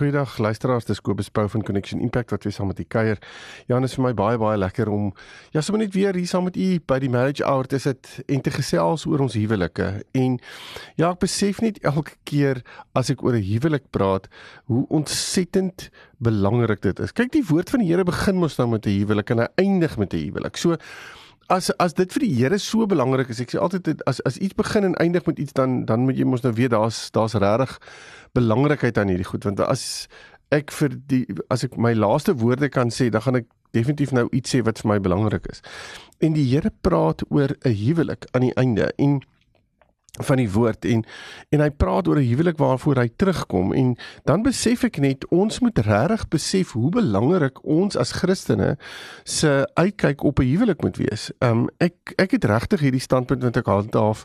Goeiedag luisteraars, dis Kobus Pau van Connection Impact wat weer saam met u kuier. Ja, dit is vir my baie baie lekker om ja, sommer net weer hier saam met u by die Marriage Hour te sit en te gesels oor ons huwelike. En ja, ek besef net elke keer as ek oor 'n huwelik praat, hoe ontsettend belangrik dit is. Kyk, die woord van die Here begin mos nou met 'n huwelik en hy eindig met 'n huwelik. So as as dit vir die Here so belangrik is, ek sê altyd as as iets begin en eindig met iets dan dan moet jy mos nou weet daar's daar's regtig belangrikheid aan hierdie goed want as ek vir die as ek my laaste woorde kan sê, dan gaan ek definitief nou iets sê wat vir my belangrik is. En die Here praat oor 'n huwelik aan die einde en van die woord en en hy praat oor 'n huwelik waarvoor hy terugkom en dan besef ek net ons moet regtig besef hoe belangrik ons as Christene se uitkyk op 'n huwelik moet wees. Um ek ek het regtig hierdie standpunt wat ek handhaaf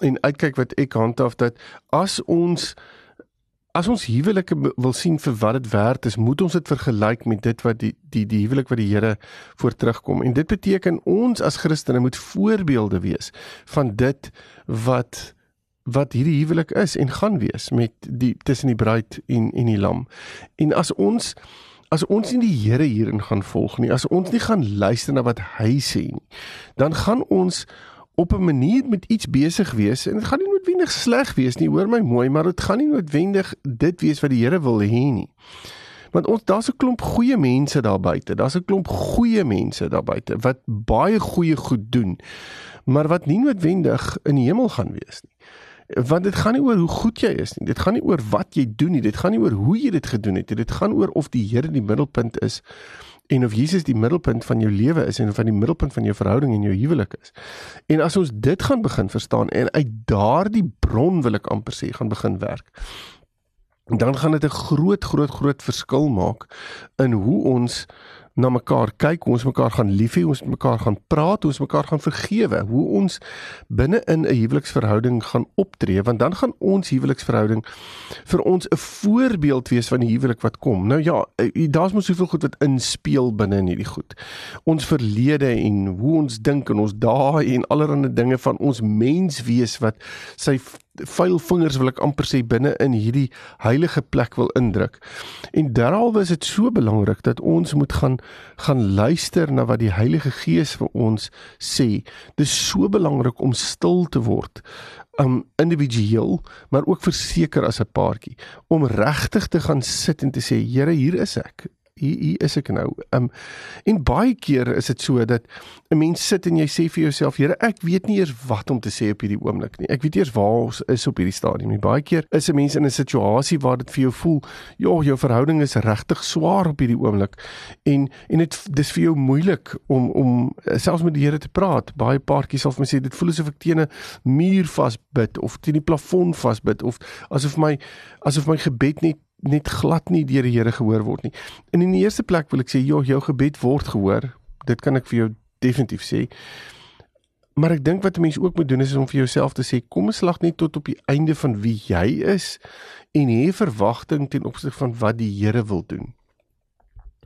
en uitkyk wat ek handhaaf dat as ons As ons huwelike wil sien vir wat dit werd is, moet ons dit vergelyk met dit wat die die die huwelik wat die Here voor terugkom. En dit beteken ons as Christene moet voorbeelde wees van dit wat wat hierdie huwelik is en gaan wees met die tussen die bruid en en die lam. En as ons as ons nie die Here hierin gaan volg nie, as ons nie gaan luister na wat hy sê nie, dan gaan ons op 'n manier met iets besig wees en dit gaan nie noodwendig sleg wees nie, hoor my mooi, maar dit gaan nie noodwendig dit wees wat die Here wil hê nie. Want ons daar's 'n klomp goeie mense daar buite. Daar's 'n klomp goeie mense daar buite wat baie goeie goed doen, maar wat nie noodwendig in die hemel gaan wees nie. Want dit gaan nie oor hoe goed jy is nie. Dit gaan nie oor wat jy doen nie. Dit gaan nie oor hoe jy dit gedoen het nie. Dit gaan oor of die Here die middelpunt is en of Jesus die middelpunt van jou lewe is en of hy die middelpunt van jou verhouding en jou huwelik is. En as ons dit gaan begin verstaan en uit daardie bron wil ek amper sê gaan begin werk, dan gaan dit 'n groot groot groot verskil maak in hoe ons na mekaar kyk, hoe ons mekaar gaan lief hê, ons mekaar gaan praat, hoe ons mekaar gaan vergewe, hoe ons binne in 'n huweliksverhouding gaan optree, want dan gaan ons huweliksverhouding vir ons 'n voorbeeld wees van die huwelik wat kom. Nou ja, eh, daar's mos soveel goed wat inspel binne in hierdie goed. Ons verlede en hoe ons dink en ons dae en allerlei dinge van ons mens wees wat sy vuil vingers wil ek amper sê binne in hierdie heilige plek wil indruk. En derhalwe is dit so belangrik dat ons moet gaan gaan luister na wat die Heilige Gees vir ons sê. Dis so belangrik om stil te word um individueel maar ook verseker as 'n paartjie om regtig te gaan sit en te sê Here hier is ek hier, hier is ek nou. Um en baie kere is dit so dat 'n mens sit en jy sê vir jouself, Here, ek weet nie eers wat om te sê op hierdie oomblik nie. Ek weet eers waar ons is op hierdie stadium nie. Baie keer is 'n mens in 'n situasie waar dit vir jou voel, ja, jou verhouding is regtig swaar op hierdie oomblik en en dit dis vir jou moeilik om om selfs met die Here te praat. Baie paartjies sal vir my sê dit voel asof ek teen 'n muur vasbid of teen die plafon vasbid of asof my asof my gebed net net glad nie deur die Here gehoor word nie. En in die eerste plek wil ek sê, joh, jou gebed word gehoor. Dit kan ek vir jou definitief sê. Maar ek dink wat 'n mens ook moet doen is om vir jouself te sê, kom ons slag net tot op die einde van wie jy is en hê verwagting ten opsigte van wat die Here wil doen.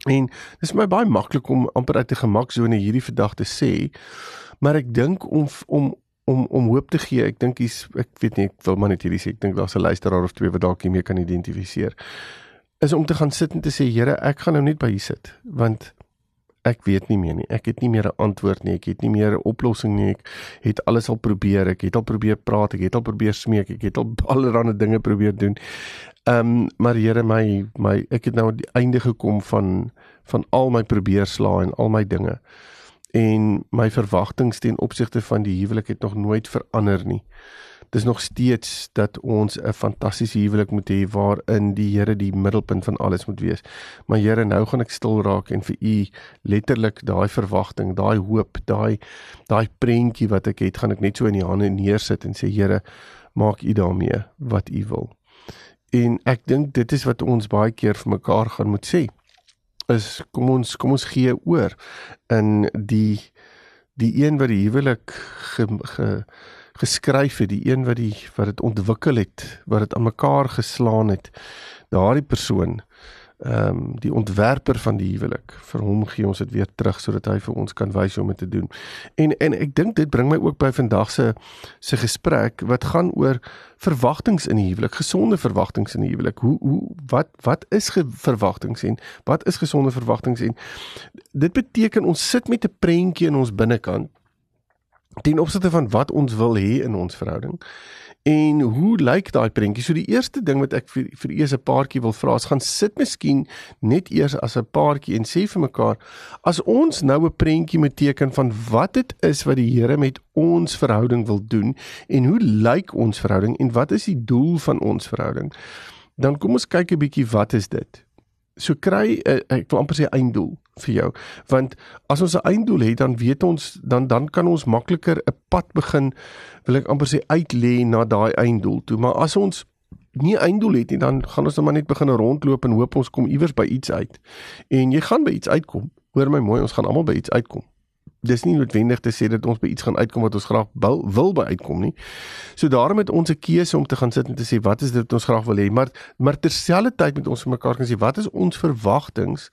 En dit is my baie maklik om amper uit 'n gemaksone hierdie vandag te sê, maar ek dink om om om om hoop te gee. Ek dink hier's ek weet nie, ek wil maar net hierdie sê. Ek dink daar's 'n luisteraar of twee wat dalk hiermee kan identifiseer. Is om te gaan sit en te sê, Here, ek gaan nou net by U sit, want ek weet nie meer nie. Ek het nie meer 'n antwoord nie. Ek het nie meer 'n oplossing nie. Ek het alles al probeer. Ek het al probeer praat. Ek het al probeer smeek. Ek het al allerlei dinge probeer doen. Ehm, um, maar Here, my my ek het nou aan die einde gekom van van al my probeerslae en al my dinge en my verwagtinge ten opsigte van die huwelik het nog nooit verander nie. Dis nog steeds dat ons 'n fantastiese huwelik moet hê waarin die Here die middelpunt van alles moet wees. Maar Here, nou gaan ek stil raak en vir U letterlik daai verwagting, daai hoop, daai daai prentjie wat ek het, gaan ek net so in U hande neersit en sê Here, maak U daarmee wat U wil. En ek dink dit is wat ons baie keer vir mekaar gaan moet sê is kom ons kom ons gee oor in die die een wat die huwelik ge, ge, geskryf het, die een wat die wat dit ontwikkel het, wat dit aan mekaar geslaan het. Daardie persoon ehm um, die ontwerper van die huwelik. Vir hom gee ons dit weer terug sodat hy vir ons kan wys hoe om dit te doen. En en ek dink dit bring my ook by vandag se se gesprek wat gaan oor verwagtinge in die huwelik, gesonde verwagtinge in die huwelik. Hoe hoe wat wat is verwagtinge en wat is gesonde verwagtinge en dit beteken ons sit met 'n prentjie in ons binnekant ten opsigte van wat ons wil hê in ons verhouding. En hoe lyk daai prentjie? So die eerste ding wat ek vir vir eers 'n paartjie wil vra, is gaan sit miskien net eers as 'n paartjie en sê vir mekaar, as ons nou 'n prentjie moet teken van wat dit is wat die Here met ons verhouding wil doen en hoe lyk ons verhouding en wat is die doel van ons verhouding? Dan kom ons kyk 'n bietjie wat is dit? So kry uh, ek wil amper sê einddoel vir jou. Want as ons 'n einddoel het dan weet ons dan dan kan ons makliker 'n pad begin wil ek amper sê uitlê na daai einddoel toe. Maar as ons nie einddoel het nie dan gaan ons net begin rondloop en hoop ons kom iewers by iets uit. En jy gaan by iets uitkom. Hoor my mooi ons gaan almal by iets uitkom dis nie noodwendig te sê dat ons by iets gaan uitkom wat ons graag wil, wil by uitkom nie. So daarom het ons 'n keuse om te gaan sit en te sê wat is dit wat ons graag wil hê, maar maar terselfdertyd met ons vir mekaar kan sê wat is ons verwagtinge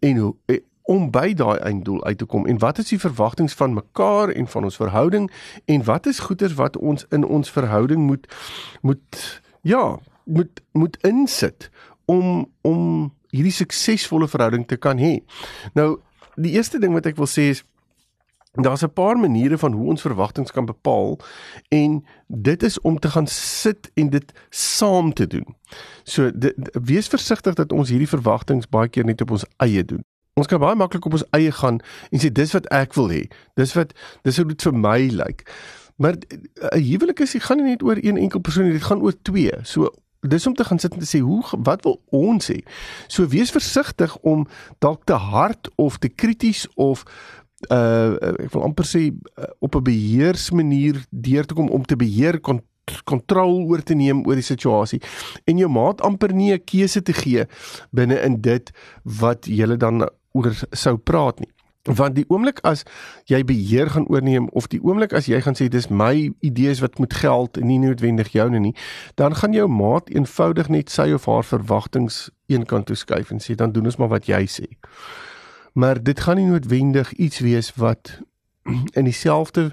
en hoe eh, om by daai einddoel uit te kom en wat is die verwagtinge van mekaar en van ons verhouding en wat is goeders wat ons in ons verhouding moet moet ja, moet moet insit om om hierdie suksesvolle verhouding te kan hê. Nou die eerste ding wat ek wil sê is daar's 'n paar maniere van hoe ons verwagtinge kan bepaal en dit is om te gaan sit en dit saam te doen. So dit, wees versigtig dat ons hierdie verwagtinge baie keer net op ons eie doen. Ons kan baie maklik op ons eie gaan en sê dis wat ek wil hê. Dis wat dis hoe dit vir my lyk. Maar 'n huwelik is nie gaan nie net oor een enkel persoon nie, dit gaan oor twee. So dis om te gaan sit en te sê hoe wat wil ons hê? So wees versigtig om dalk te hard of te krities of uh ek wil amper sê uh, op 'n beheersmanier deur te kom om te beheer kont kontrol oor te neem oor die situasie en jou maat amper nie 'n keuse te gee binne in dit wat julle dan oor sou praat nie. Want die oomblik as jy beheer gaan oorneem of die oomblik as jy gaan sê dis my idees wat moet geld en nie noodwendig joune nie dan gaan jou maat eenvoudig net sy of haar verwagtinge eenkant toe skuif en sê dan doen ons maar wat jy sê maar dit gaan nie noodwendig iets wees wat in dieselfde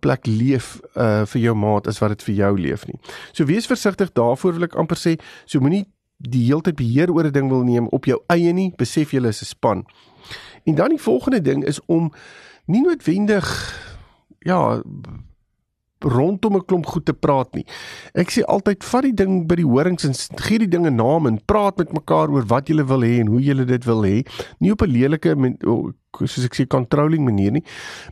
plek leef uh vir jou maat as wat dit vir jou leef nie. So wees versigtig daarvoor wil ek amper sê, so moenie die heeltyd beheer oor 'n ding wil neem op jou eie nie, besef jy is 'n span. En dan die volgende ding is om nie noodwendig ja rondom 'n klomp goed te praat nie. Ek sê altyd vat die ding by die horings en gee die dinge naam en praat met mekaar oor wat jy wil hê en hoe jy dit wil hê. Nie op 'n lelike soos ek sê controlling manier nie.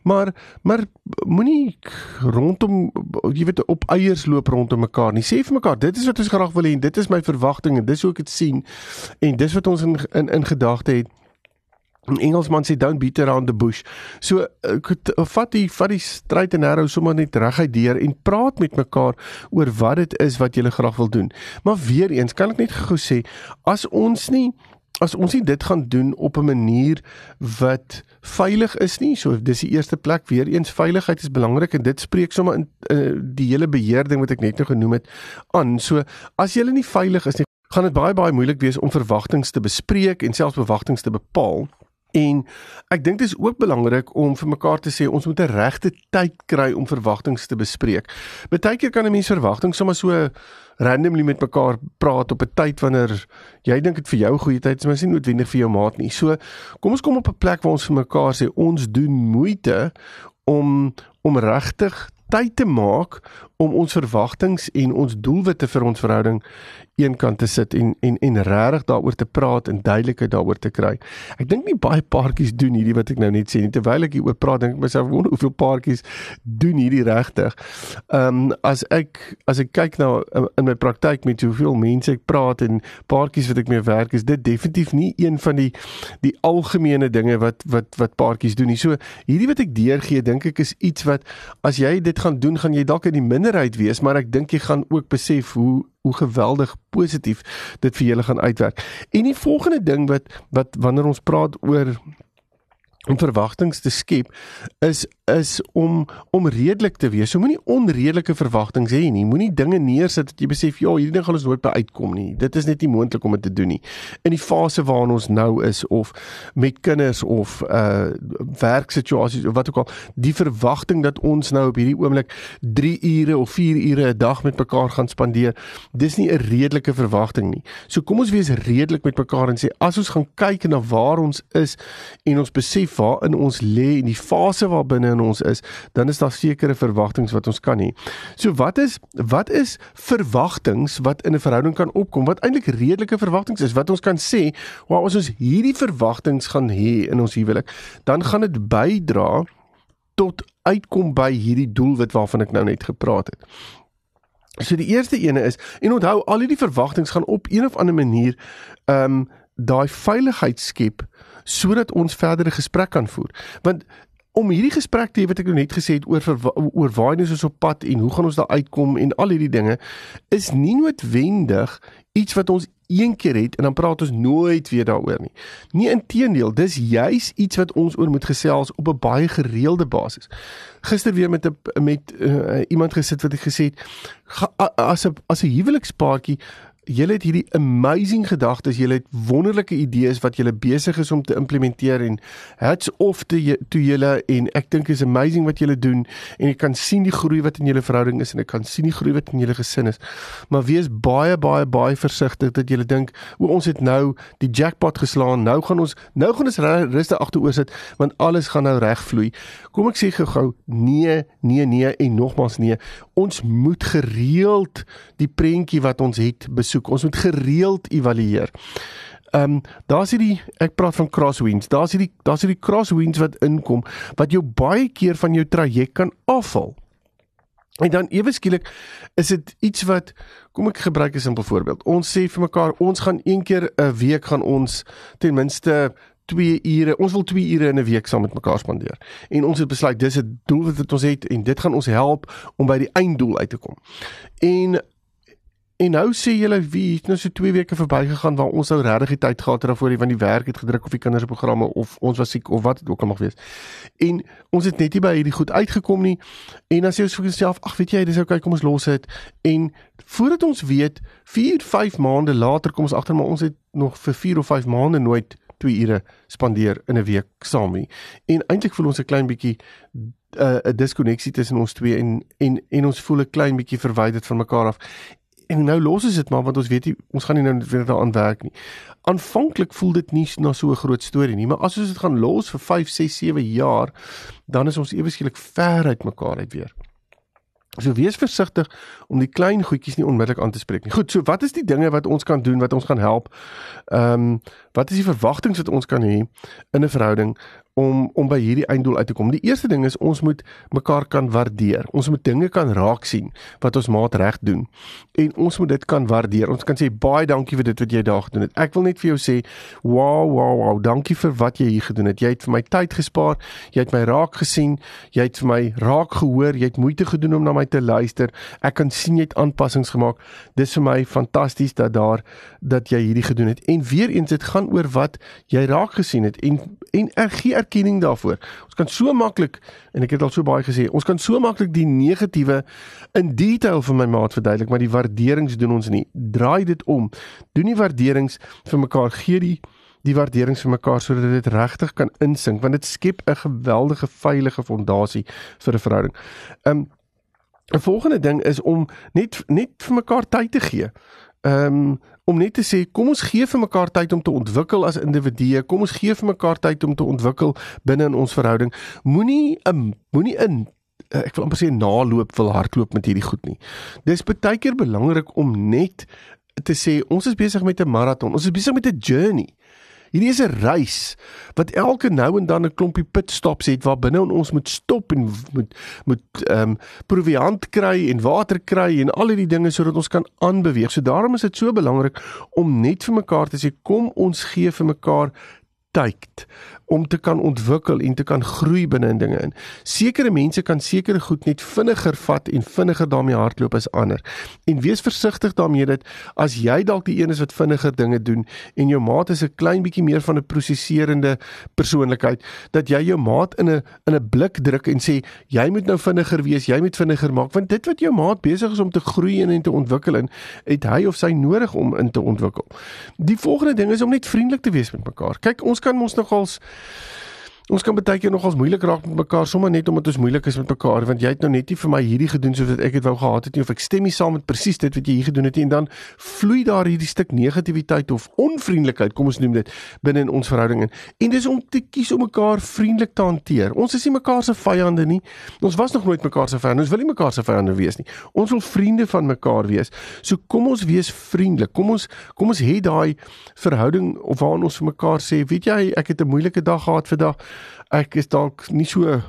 Maar maar moenie rondom jy weet op eiers loop rondom mekaar nie. Sê vir mekaar dit is wat ons graag wil hê en dit is my verwagting en dis hoe ek dit sien en dis wat ons in in, in gedagte het. 'n Engelsman sê don't beat around the bush. So ek uh, vat die vat die stryd en arrow sommer net reguit deur en praat met mekaar oor wat dit is wat jy graag wil doen. Maar weer eens kan ek net gou sê as ons nie as ons nie dit gaan doen op 'n manier wat veilig is nie, so dis die eerste plek weer eens veiligheid is belangrik en dit spreek sommer in uh, die hele beheerding wat ek net nou genoem het aan. So as jy nie veilig is nie, gaan dit baie baie moeilik wees om verwagtinge te bespreek en selfs verwagtinge te bepaal. En ek dink dit is ook belangrik om vir mekaar te sê ons moet 'n regte tyd kry om verwagtinge te bespreek. Partykeer kan 'n mens verwagtinge sommer so randomly met mekaar praat op 'n tyd wanneer jy dink dit vir jou goeie tyd is, maar is nie noodwendig vir jou maat nie. So kom ons kom op 'n plek waar ons vir mekaar sê ons doen moeite om om regtig tyd te maak om ons verwagtinge en ons doelwitte vir ons verhouding eenkant te sit en en en regtig daaroor te praat en duidelikheid daaroor te kry. Ek dink nie baie paartjies doen hierdie wat ek nou net sê nie. Terwyl ek hieroor praat, dink ek myself wonder hoeveel paartjies doen hierdie regtig. Ehm um, as ek as ek kyk na nou in my praktyk met hoeveel mense ek praat en paartjies wat ek mee werk, is dit definitief nie een van die die algemene dinge wat wat wat paartjies doen nie. So hierdie wat ek deurgee, dink ek is iets wat as jy dit gaan doen, gaan jy dalk in die minderheid wees, maar ek dink jy gaan ook besef hoe hoe geweldig positief dit vir julle gaan uitwerk. En die volgende ding wat wat wanneer ons praat oor om verwagtinge te skep is is om om redelik te wees. So moenie onredelike verwagtinge hê nie. Moenie dinge neersit dat jy besef ja, hierdie ding gaan ons nooit by uitkom nie. Dit is net nie moontlik om dit te doen nie. In die fase waarin ons nou is of met kinders of uh werksituasies of wat ook al, die verwagting dat ons nou op hierdie oomblik 3 ure of 4 ure 'n dag met mekaar gaan spandeer, dis nie 'n redelike verwagting nie. So kom ons wees redelik met mekaar en sê as ons gaan kyk na waar ons is en ons besef waar in ons lê en die fase waarbinne in ons is, dan is daar sekere verwagtinge wat ons kan hê. So wat is wat is verwagtinge wat in 'n verhouding kan opkom? Wat eintlik redelike verwagtinge is wat ons kan sê, waar as ons hierdie verwagtinge gaan hê in ons huwelik, dan gaan dit bydra tot uitkom by hierdie doelwit waarvan ek nou net gepraat het. So die eerste ene is en onthou al hierdie verwagtinge gaan op een of ander manier ehm um, daai veiligheid skep sodat ons verdere gesprek kan voer. Want om hierdie gesprek te hê wat ek nou net gesê het oor oor waar is ons op pad en hoe gaan ons daar uitkom en al hierdie dinge is nie noodwendig iets wat ons een keer het en dan praat ons nooit weer daaroor nie. Nie inteendeel, dis juis iets wat ons oor moet gesels op 'n baie gereelde basis. Gister weer met 'n met uh, iemand gesit wat ek gesê het as 'n as 'n huwelikspaartjie julle het hierdie amazing gedagtes, julle het wonderlike idees wat julle besig is om te implementeer en hats off te toe julle en ek dink is amazing wat julle doen en ek kan sien die groei wat in julle verhouding is en ek kan sien die groei wat in julle gesin is. Maar wees baie baie baie versigtig dat julle dink o ons het nou die jackpot geslaan. Nou gaan ons nou gaan ons rustig agteroor sit want alles gaan nou reg vloei. Kom ek sê gou-gou nee, nee, nee en nogmaals nee. Ons moet gereeld die prentjie wat ons het besoek soek. Ons moet gereeld evalueer. Ehm um, daar's hierdie ek praat van crosswinds. Daar's hierdie daar's hierdie crosswinds wat inkom wat jou baie keer van jou traject kan afval. En dan ewe skielik is dit iets wat kom ek gebruik 'n simpel voorbeeld. Ons sê vir mekaar ons gaan een keer 'n week gaan ons ten minste 2 ure. Ons wil 2 ure in 'n week saam met mekaar spandeer. En ons het besluit dis 'n doel wat ons het en dit gaan ons help om by die einddoel uit te kom. En En nou sê julle wie het nou so 2 weke verbygegaan waar ons nou regtig die tyd gehad het daarvoor van die werk het gedruk of die kinders se programme of ons was siek of wat dit ook al mag wees. En ons het net nie by hierdie goed uitgekom nie. En dan sê ons vir onsself, ag weet jy, dis okay, kom ons los dit. En voordat ons weet, 4, 5 maande later kom ons agter maar ons het nog vir 4 of 5 maande nooit 2 ure spandeer in 'n week saam nie. En eintlik voel ons 'n klein bietjie uh, 'n diskonneksie tussen ons twee en en en ons voel 'n klein bietjie verwyderd van mekaar af en nou los is dit maar want ons weet nie ons gaan nie nou weer daaraan werk nie. Aanvanklik voel dit nie na so 'n groot storie nie, maar as ons dit gaan los vir 5, 6, 7 jaar, dan is ons ewe skielik ver uit mekaar uit weer. So wees versigtig om die klein goedjies nie onmiddellik aan te spreek nie. Goed, so wat is die dinge wat ons kan doen wat ons gaan help? Ehm um, wat is die verwagtinge wat ons kan hê in 'n verhouding om om by hierdie einddoel uit te kom. Die eerste ding is ons moet mekaar kan waardeer. Ons moet dinge kan raak sien wat ons maat reg doen. En ons moet dit kan waardeer. Ons kan sê baie dankie vir dit wat jy daar gedoen het. Ek wil net vir jou sê, wow, wow, wow, dankie vir wat jy hier gedoen het. Jy het vir my tyd gespaar. Jy het my raak gesien. Jy het vir my raak gehoor. Jy het moeite gedoen om na my te luister. Ek kan sien jy het aanpassings gemaak. Dis vir my fantasties dat daar dat jy hierdie gedoen het. En weer eens dit gaan oor wat jy raak gesien het en en er gee erkenning daarvoor. Ons kan so maklik en ek het al so baie gesê, ons kan so maklik die negatiewe in detail vir my maat verduidelik, maar die waarderings doen ons nie. Draai dit om. Doen die waarderings vir mekaar, gee die die waarderings vir mekaar sodat dit regtig kan insink want dit skep 'n geweldige veilige fondasie vir 'n verhouding. Um 'n volgende ding is om net net vir mekaar tyd te gee. Um om net te sê kom ons gee vir mekaar tyd om te ontwikkel as individue. Kom ons gee vir mekaar tyd om te ontwikkel binne in ons verhouding. Moenie 'n moenie in eh, ek wil amper sê naloop wil hardloop met hierdie goed nie. Dis baie keer belangrik om net te sê ons is besig met 'n maraton. Ons is besig met 'n journey. Hierdie is 'n reis wat elke nou en dan 'n klompie pitstops het waar binne ons moet stop en moet moet ehm um, proviant kry en water kry en al hierdie dinge sodat ons kan aanbeweeg. So daarom is dit so belangrik om net vir mekaar te sê kom ons gee vir mekaar tyd om te kan ontwikkel en te kan groei binne in dinge in. Sekere mense kan sekere goed net vinniger vat en vinniger daarmee hardloop as ander. En wees versigtig daarmee dat as jy dalk die een is wat vinniger dinge doen en jou maat is 'n klein bietjie meer van 'n prosesserende persoonlikheid, dat jy jou maat in 'n in 'n blik druk en sê jy moet nou vinniger wees, jy moet vinniger maak want dit wat jou maat besig is om te groei en, en te ontwikkel in, het hy of sy nodig om in te ontwikkel. Die volgende ding is om net vriendelik te wees met mekaar. Kyk, ons kan mos nogals Ons kan baie keer nogals moeilik raak met mekaar sommer net omdat ons moeilik is met mekaar want jy het nou net nie vir my hierdie gedoen soos wat ek dit wou gehad het nie of ek stem nie saam met presies dit wat jy hier gedoen het nie en dan vloei daar hierdie stuk negativiteit of onvriendelikheid kom ons noem dit binne in ons verhouding in en dis om te kies om mekaar vriendelik te hanteer. Ons is nie mekaar se vyande nie. Ons was nog nooit mekaar se vyande. Ons wil nie mekaar se vyande wees nie. Ons wil vriende van mekaar wees. So kom ons wees vriendelik. Kom ons kom ons hê daai verhouding of waar ons vir mekaar sê, weet jy, ek het 'n moeilike dag gehad vandag ek is dalk nie so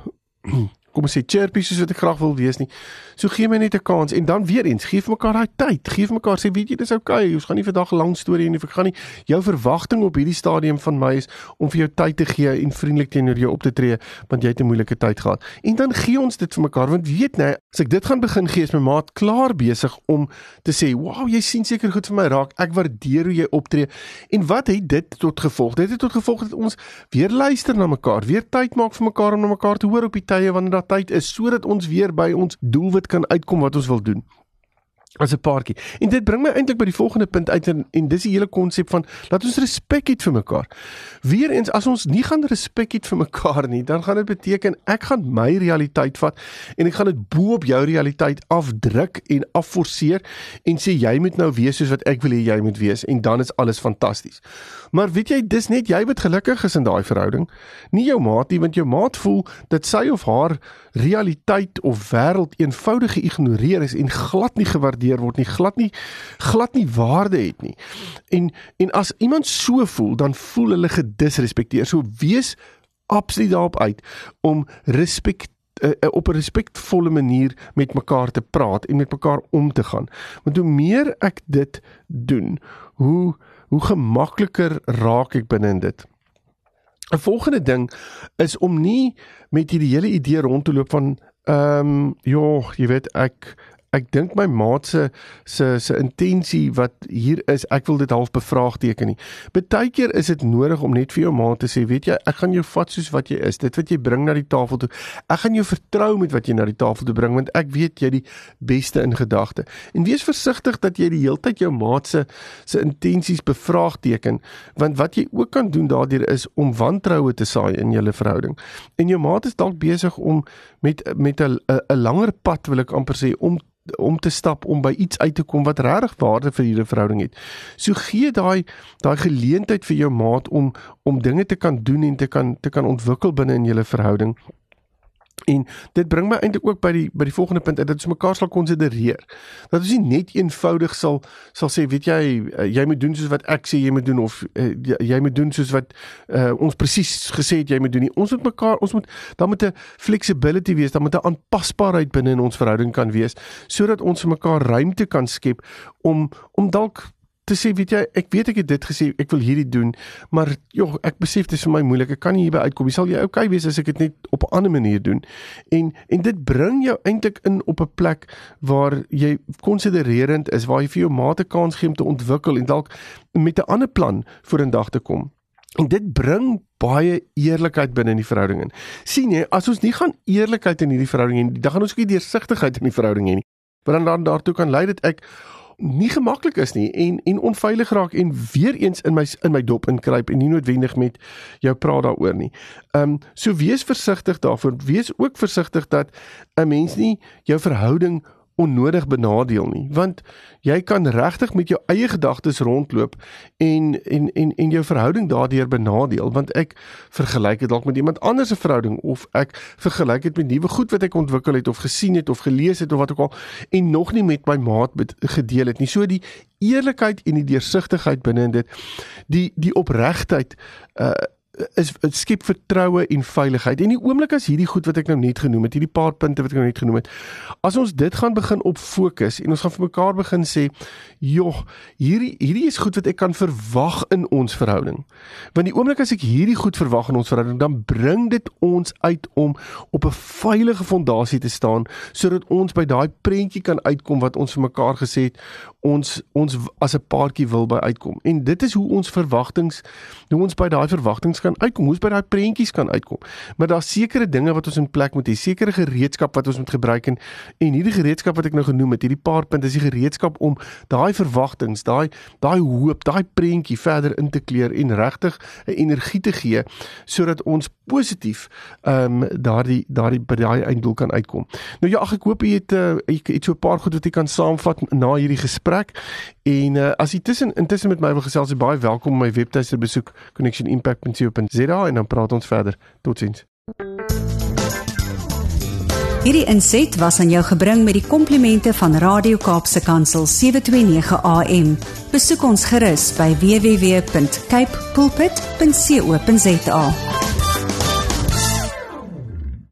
kom ons sê chirpy soos wat ek graag wil wees nie. So gee my net 'n kans en dan weer eens, gee vir mekaar daai tyd. Gee vir mekaar sê weet jy dis. Okay, ons gaan nie vandag 'n lang storie hê nie. Ek gaan nie jou verwagting op hierdie stadium van my is om vir jou tyd te gee en vriendelik teenoor jou op te tree want jy het 'n moeilike tyd gehad. En dan gee ons dit vir mekaar want weet nê, as ek dit gaan begin gee is my maat klaar besig om te sê, "Wow, jy sien seker goed vir my raak. Ek waardeer hoe jy optree." En wat het dit tot gevolg? Dit het tot gevolg dat ons weer luister na mekaar, weer tyd maak vir mekaar om na mekaar te hoor op die tye wanneer tyd is sodat ons weer by ons doelwit kan uitkom wat ons wil doen as 'n paartjie. En dit bring my eintlik by die volgende punt uit en, en dis die hele konsep van laat ons respek hê vir mekaar. Weereens as ons nie gaan respek hê vir mekaar nie, dan gaan dit beteken ek gaan my realiteit vat en ek gaan dit bo op jou realiteit afdruk en afforceer en sê jy moet nou wees soos wat ek wil hê jy moet wees en dan is alles fantasties. Maar weet jy, dis net jy wat gelukkig is in daai verhouding, nie jou maat nie, want jou maat voel dat sy of haar realiteit of wêreld eenvoudig geïgnoreer is en glad nie gewaardeer word nie, glad nie glad nie waarde het nie. En en as iemand so voel, dan voel hulle gedisrespekteer. So wees absoluut daarop uit om respek uh, op 'n respekvolle manier met mekaar te praat en met mekaar om te gaan. Want hoe meer ek dit doen, hoe hoe gemakliker raak ek binne in dit. 'n Volgende ding is om nie met hierdie hele idee rond te loop van ehm um, ja, jy weet ek ek dink my maat se se se intensie wat hier is, ek wil dit half bevraagteken nie. Partykeer is dit nodig om net vir jou maat te sê, weet jy, ek gaan jou vat soos wat jy is. Dit wat jy bring na die tafel toe. Ek gaan jou vertrou met wat jy na die tafel toe bring want ek weet jy die beste in gedagte. En wees versigtig dat jy die heeltyd jou maat se se intensies bevraagteken, want wat jy ook kan doen daardeur is om wantroue te saai in julle verhouding. En jou maat is dalk besig om met met 'n 'n langer pad wil ek amper sê om om te stap om by iets uit te kom wat regtig waarde vir julle verhouding het. So gee daai daai geleentheid vir jou maat om om dinge te kan doen en te kan te kan ontwikkel binne in julle verhouding. En dit bring my eintlik ook by die by die volgende punt dat ons mekaar sal konsidereer. Dat ons nie net eenvoudig sal sal sê weet jy eh, jy moet doen soos wat ek sê jy moet doen of uh, jy moet doen soos wat uh, ons presies gesê het jy moet doen nie. Ons moet mekaar ons moet dan moet 'n flexibility wees, dan moet 'n aanpasbaarheid binne in ons verhouding kan wees sodat ons vir mekaar ruimte kan skep om om dalk te sê weet jy ek weet ek het dit gesê ek wil hierdie doen maar joh ek besef dit is vir my moeilik ek kan nie hierby uitkom jy sal jy okay wees as ek dit net op 'n ander manier doen? En en dit bring jou eintlik in op 'n plek waar jy konsidererend is waar jy vir jou maate kans gee om te ontwikkel en dalk met 'n ander plan vorendag te kom. En dit bring baie eerlikheid binne in die verhouding in. sien jy as ons nie gaan eerlikheid in hierdie verhouding hê dan gaan ons ook nie deursigtigheid in die verhouding hê nie. Want dan daartoe kan lei dat ek nie gemaklik is nie en en onveilig raak en weer eens in my in my dop inkruip en nie noodwendig met jou praat daaroor nie. Ehm um, so wees versigtig daarvoor. Wees ook versigtig dat 'n mens nie jou verhouding onnodig benadeel nie want jy kan regtig met jou eie gedagtes rondloop en en en en jou verhouding daardeur benadeel want ek vergelyk dit dalk met iemand anders se verhouding of ek vergelyk dit met nuwe goed wat ek ontwikkel het of gesien het of gelees het of wat ook al en nog nie met my maat gedeel het nie. So die eerlikheid en die deursigtigheid binne in dit die die opregtheid uh is skep vertroue en veiligheid. En die oomblik as hierdie goed wat ek nou net genoem het, hierdie paar punte wat ek nou net genoem het, as ons dit gaan begin op fokus en ons gaan vir mekaar begin sê, "Jog, hierdie hierdie is goed wat ek kan verwag in ons verhouding." Want die oomblik as ek hierdie goed verwag in ons verhouding, dan bring dit ons uit om op 'n veilige fondasie te staan sodat ons by daai prentjie kan uitkom wat ons vir mekaar gesê het ons ons as 'n paartjie wil by uitkom. En dit is hoe ons verwagtinge hoe ons by daai verwagtinge kan uitkom, hoe ons by daai prentjies kan uitkom. Maar daar's sekere dinge wat ons in plek moet hê, sekere gereedskap wat ons moet gebruik en en hierdie gereedskap wat ek nou genoem het, hierdie paar punte is die gereedskap om daai verwagtinge, daai daai hoop, daai prentjie verder in te kleur en regtig 'n energie te gee sodat ons positief ehm um, daardie daardie by daai einddoel kan uitkom. Nou ja, ag ek hoop jy het uh, jy het so 'n paar goed wat jy kan saamvat na hierdie gesprek en uh, as jy tussen intussen met my wil gesels, baie welkom om my webtuiste besoek connectionimpact.co.za en dan praat ons verder. Totsiens. Hierdie inset was aan jou gebring met die komplimente van Radio Kaapse Kansel 729 AM. Besoek ons gerus by www.cape pulpit.co.za.